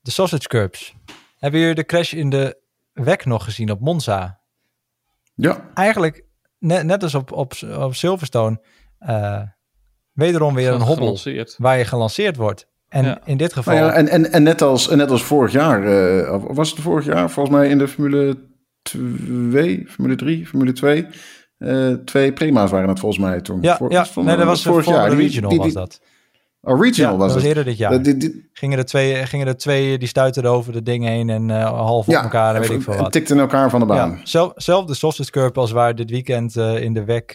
de sausage curbs. Hebben jullie de crash in de WEC nog gezien op Monza? ja. Eigenlijk net, net als op, op, op Silverstone. Eh, wederom weer een hobbel Gelanceerd. waar je gelanceerd wordt. En Ja. in dit geval... Nou ja, en, en, en, net als, en net als vorig jaar, eh, was het vorig jaar? Volgens mij in de Formule 2, Formule 3, Formule 2. eh, twee prima's waren het volgens mij toen. ja, Voor- ja. van- nee, dat was vorig jaar. de Die- regional die- was dat. Oh, regional Ja, was dat was het. eerder dit jaar. Dat- die- die- Gingen er twee, gingen er twee die stuiten over de dingen heen en eh, half op elkaar en weet ik veel en wat. tikten elkaar van de baan. Ja, zelf, zelfde sausage curb als waar dit weekend eh, in de WEC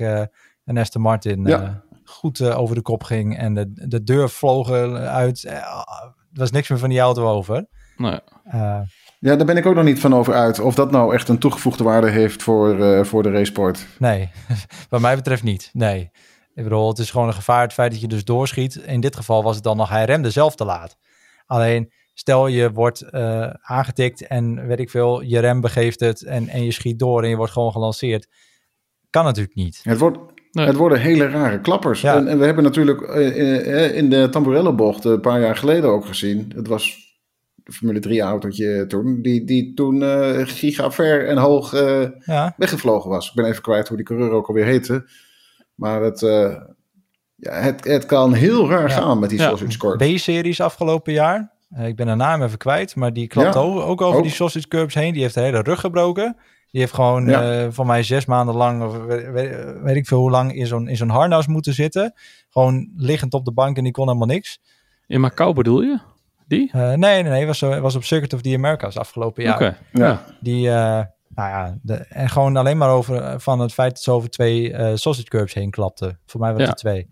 een Aston Martin Ja. eh, goed eh, over de kop ging. En de, de deur vloog uit. Eh, er was niks meer van die auto over. Nee. Eh, Ja, daar ben ik ook nog niet van over uit. Of dat nou echt een toegevoegde waarde heeft voor, eh, voor de racesport. nee, wat mij betreft niet. Nee. Ik bedoel, het is gewoon een gevaar het feit dat je dus doorschiet. In dit geval was het dan nog, hij remde zelf te laat. Alleen, stel je wordt eh, aangetikt en weet ik veel, je rem begeeft het en, en je schiet door en je wordt gewoon gelanceerd. Kan natuurlijk niet. Het, wordt, Nee. het worden hele rare klappers. Ja. En, en we hebben natuurlijk eh, eh, in de Tamburello-bocht een paar jaar geleden ook gezien. Het was de Formule 3 autootje toen. Die, die toen eh giga ver en hoog eh, Ja, weggevlogen was. Ik ben even kwijt hoe die coureur ook alweer heette. Maar het, eh, ja, het, het kan heel raar Ja. gaan met die Ja. sausage court. B-series afgelopen jaar. Eh, ik ben de naam even kwijt, maar die klapt Ja, ook, ook over ook. die sausage curbs heen. Die heeft de hele rug gebroken. Die heeft gewoon Ja. eh voor mij zes maanden lang, of weet, ik veel hoe lang, in zo'n, in zo'n harnas moeten zitten. Gewoon liggend op de bank en die kon helemaal niks. In Macau bedoel je? Die? Eh, nee, nee, nee. Was, zo- was op Circuit of the Americas afgelopen jaar. Oké. Ja. Die, eh, nou ja, de, en gewoon alleen maar over eh, van het feit dat ze over twee eh, sausage curbs heen klapte. Voor mij was Ja. het twee.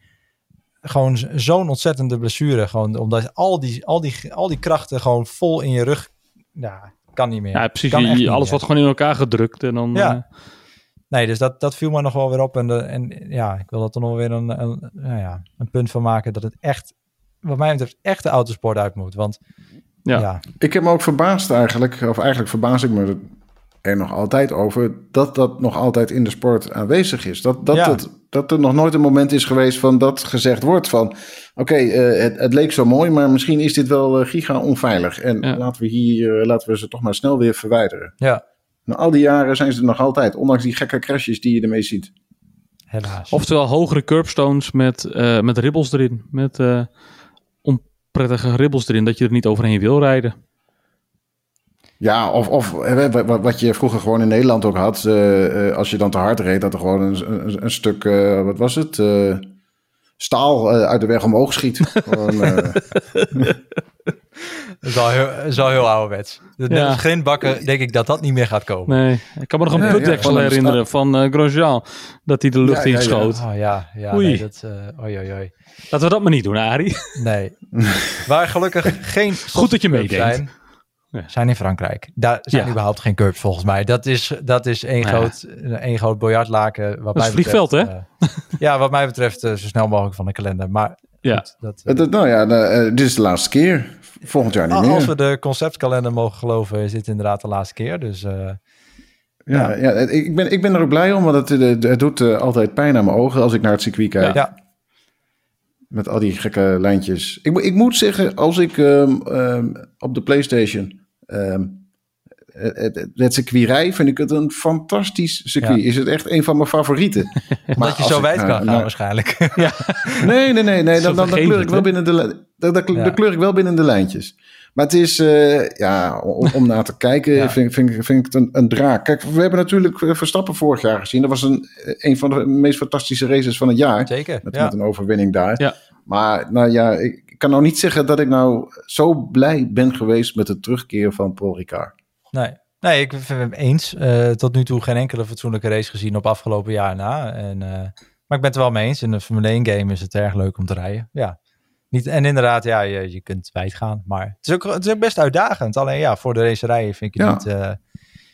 Gewoon zo'n ontzettende blessure. Gewoon omdat al die, al, die, al die krachten gewoon vol in je rug. Ja, kan niet meer. Ja, precies. Kan alles meer. wordt gewoon in elkaar gedrukt. En dan, Ja. eh, Nee, dus dat, dat viel me nog wel weer op. En, de, en ja, ik wil dat er nog weer een, een, nou ja, een punt van maken dat het echt, wat mij betreft, echt de autosport uit moet. Want Ja. ja, Ik heb me ook verbaasd eigenlijk, of eigenlijk verbaas ik me er nog altijd over, dat dat nog altijd in de sport aanwezig is. Dat, dat, Ja. het, dat er nog nooit een moment is geweest van dat gezegd wordt van, oké, eh, het, het leek zo mooi, maar misschien is dit wel eh, giga onveilig. En Ja. laten we hier, eh, laten we ze toch maar snel weer verwijderen. ja, Na al die jaren zijn ze er nog altijd, ondanks die gekke crashes die je ermee ziet. helaas. Oftewel hogere curbstones met, eh, met ribbels erin. Met eh, onprettige ribbels erin. Dat je er niet overheen wil rijden. Ja, of, of wa- wa- wat je vroeger gewoon in Nederland ook had. eh, eh, als je dan te hard reed, dat er gewoon een, een, een stuk, eh, wat was het? Eh, staal uit de weg omhoog schiet. Gewoon, eh, Dat is al heel, dat is al heel ouderwets. De Ja. ja. grindbakken, denk ik dat dat niet meer gaat komen. Nee, ik kan me nog een Ja, putdeksel ja, van een herinneren van eh, Grosjean. Dat hij de lucht Ja, ja, ja. inschoot. Oh ja, ja Oei. nee, dat, eh oei, oei, oei. Laten we dat maar niet doen, Arie. Nee. Waar gelukkig geen Goed dat je meedenkt. zijn, Ja. zijn in Frankrijk. Daar zijn Ja. überhaupt geen curbs volgens mij. Dat is, dat is één, Ja. groot, één groot biljartlaken. Wat is mij vliegveld, betreft, eh, ja, wat mij betreft eh, zo snel mogelijk van de kalender. Maar Ja. goed, dat, eh, nou ja, dit is de laatste keer. Volgend jaar niet als meer. we de conceptkalender mogen geloven, is dit inderdaad de laatste keer. Dus eh, Ja, ja, het- ik, ben, ik ben er ook blij om, want het, doet altijd pijn aan mijn ogen als ik naar het circuit kijk. ja, Met al die gekke lijntjes. Ik, ik moet zeggen, als ik ehm, ehm, op de PlayStation. ehm, het, circuit rij, vind ik het een fantastisch circuit. Ja. Is het echt een van mijn favorieten. omdat je zo wijd kan gaan waarschijnlijk. Nee, nee, nee, nee. Zo Dan, dan, kleur ik wel binnen de, dan, dan, Ja. dan kleur ik wel binnen de lijntjes. Maar het is, eh, ja, om, om naar te kijken, Ja. vind, vind, ik- vind ik het een, een draak. Kijk, we hebben natuurlijk eh, Verstappen vorig jaar gezien. Dat was een, een van de meest fantastische races van het jaar. Zeker, Met, ja. met een overwinning daar. Ja. Maar nou ja, ik kan nou niet zeggen dat ik nou zo blij ben geweest met de terugkeer van Paul Ricard. Nee. Nee, ik vind het eens. Eh, tot nu toe geen enkele fatsoenlijke race gezien op afgelopen jaar na. En, eh, maar ik ben het er wel mee eens. In een Formule 1 game is het erg leuk om te rijden. Ja. Niet, en inderdaad, ja, je, je kunt wijd gaan. Maar het is, ook, het is ook best uitdagend. Alleen ja, voor de racerijen vind ik het Ja. niet... eh,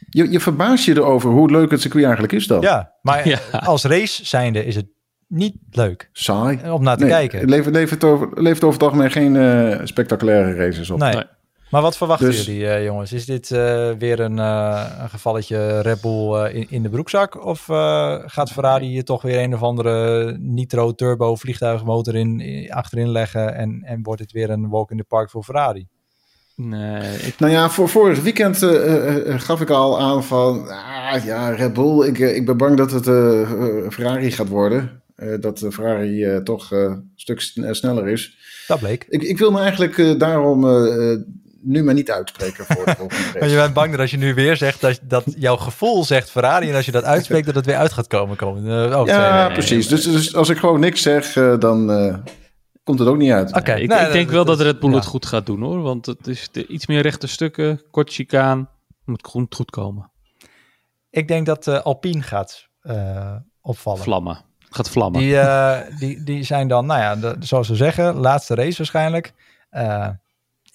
Je, je verbaast je erover hoe leuk het circuit eigenlijk is dan. ja, maar Ja. als race zijnde is het niet leuk Saai. om naar te Nee, kijken. Het levert, levert, over, levert over het algemeen geen eh, spectaculaire races op. Nee. Nee. Maar wat verwachten Dus- jullie, eh, jongens? Is dit eh, weer een, eh, een gevalletje Red Bull eh, in, in de broekzak? Of eh, gaat Ferrari hier toch weer een of andere nitro-turbo vliegtuigmotor in, in- achterin leggen? En, en wordt dit weer een walk in the park voor Ferrari? Nee, ik, Nou ja, voor vorig weekend eh, eh, eh, gaf ik al aan van... Ah, ja, Red Bull, ik, ik ben bang dat het Ferrari gaat worden. Eh, dat de Ferrari eh, toch eh, een stuk sn- sneller is. Dat bleek. Ik, ik wil me eigenlijk daarom eh, eh, nu maar niet uitspreken voor de volgende je bent bang dat als je nu weer zegt dat, dat jouw gevoel zegt Ferrari... en als je dat uitspreekt dat het weer uit gaat komen. komen. Eh, twee Ja, weken. precies. Dus, dus als ik gewoon niks zeg, eh, dan eh, komt het ook niet uit. Oké, ik, nou, ik denk wel dat Red Bull ja. het goed gaat doen hoor. Want het is de, iets meer rechte stukken, kort chicaan. Moet goed, goed komen. Ik denk dat eh, Alpine gaat eh, opvallen. Vlammen. Gaat vlammen. Die, eh, die, die zijn dan, nou ja, de, zoals we zeggen, laatste race waarschijnlijk.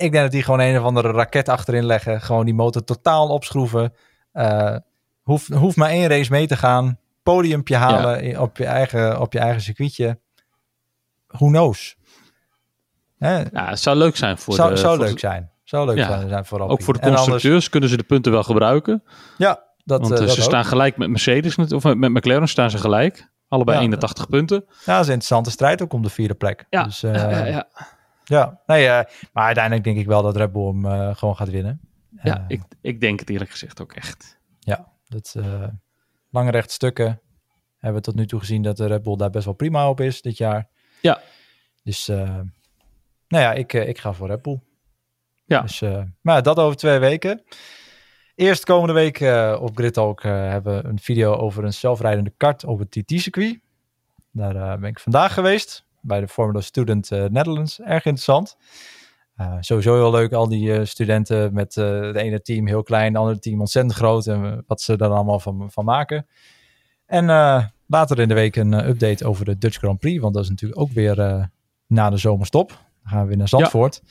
Ik denk dat die gewoon een of andere raket achterin leggen. Gewoon die motor totaal opschroeven. Eh hoeft hoeft maar één race mee te gaan. Podiumpje halen op, je eigen, op je eigen circuitje. Who knows? Hè? Ja, het zou leuk zijn voor zou de... zou voor leuk zijn. Zou leuk Ja. zijn, voor Ook voor de anders- constructeurs kunnen ze de punten wel gebruiken. ja, dat, want eh, eh, dat ze ook. staan gelijk met Mercedes, of met McLaren staan ze gelijk. Allebei Ja. 81 punten. Ja, dat is een interessante strijd ook om de vierde plek. Ja, Dus, ja, ja, ja. Nee, eh, maar uiteindelijk denk ik wel dat Red Bull hem eh, gewoon gaat winnen. Ja, Eh, ik, ik denk het eerlijk gezegd ook echt. Ja, dat lange rechtstukken hebben we tot nu toe gezien dat de Red Bull daar best wel prima op is dit jaar. Ja. Dus, nou ja, ik, ik ga voor Red Bull. Ja. Dus, maar dat over twee weken. Eerst komende week op Grid Talk hebben we een video over een zelfrijdende kart op het TT-circuit. Daar ben ik vandaag geweest bij de Formula Student eh, Netherlands. Erg interessant. Eh, sowieso heel leuk, al die eh, studenten met het ene team heel klein, het andere team ontzettend groot en wat ze er allemaal van, van maken. En later in de week een update over de Dutch Grand Prix, want dat is natuurlijk ook weer na de zomerstop. Dan gaan we weer naar Zandvoort.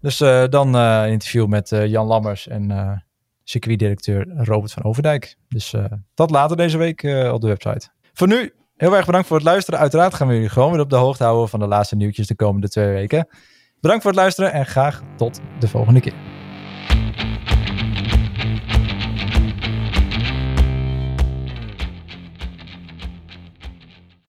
Dus dan een interview met Jan Lammers en circuitdirecteur Robert van Overdijk. Dus dat later deze week op de website. Voor nu, Heel erg bedankt voor het luisteren. Uiteraard gaan we jullie gewoon weer op de hoogte houden van de laatste nieuwtjes de komende twee weken. Bedankt voor het luisteren en graag tot de volgende keer.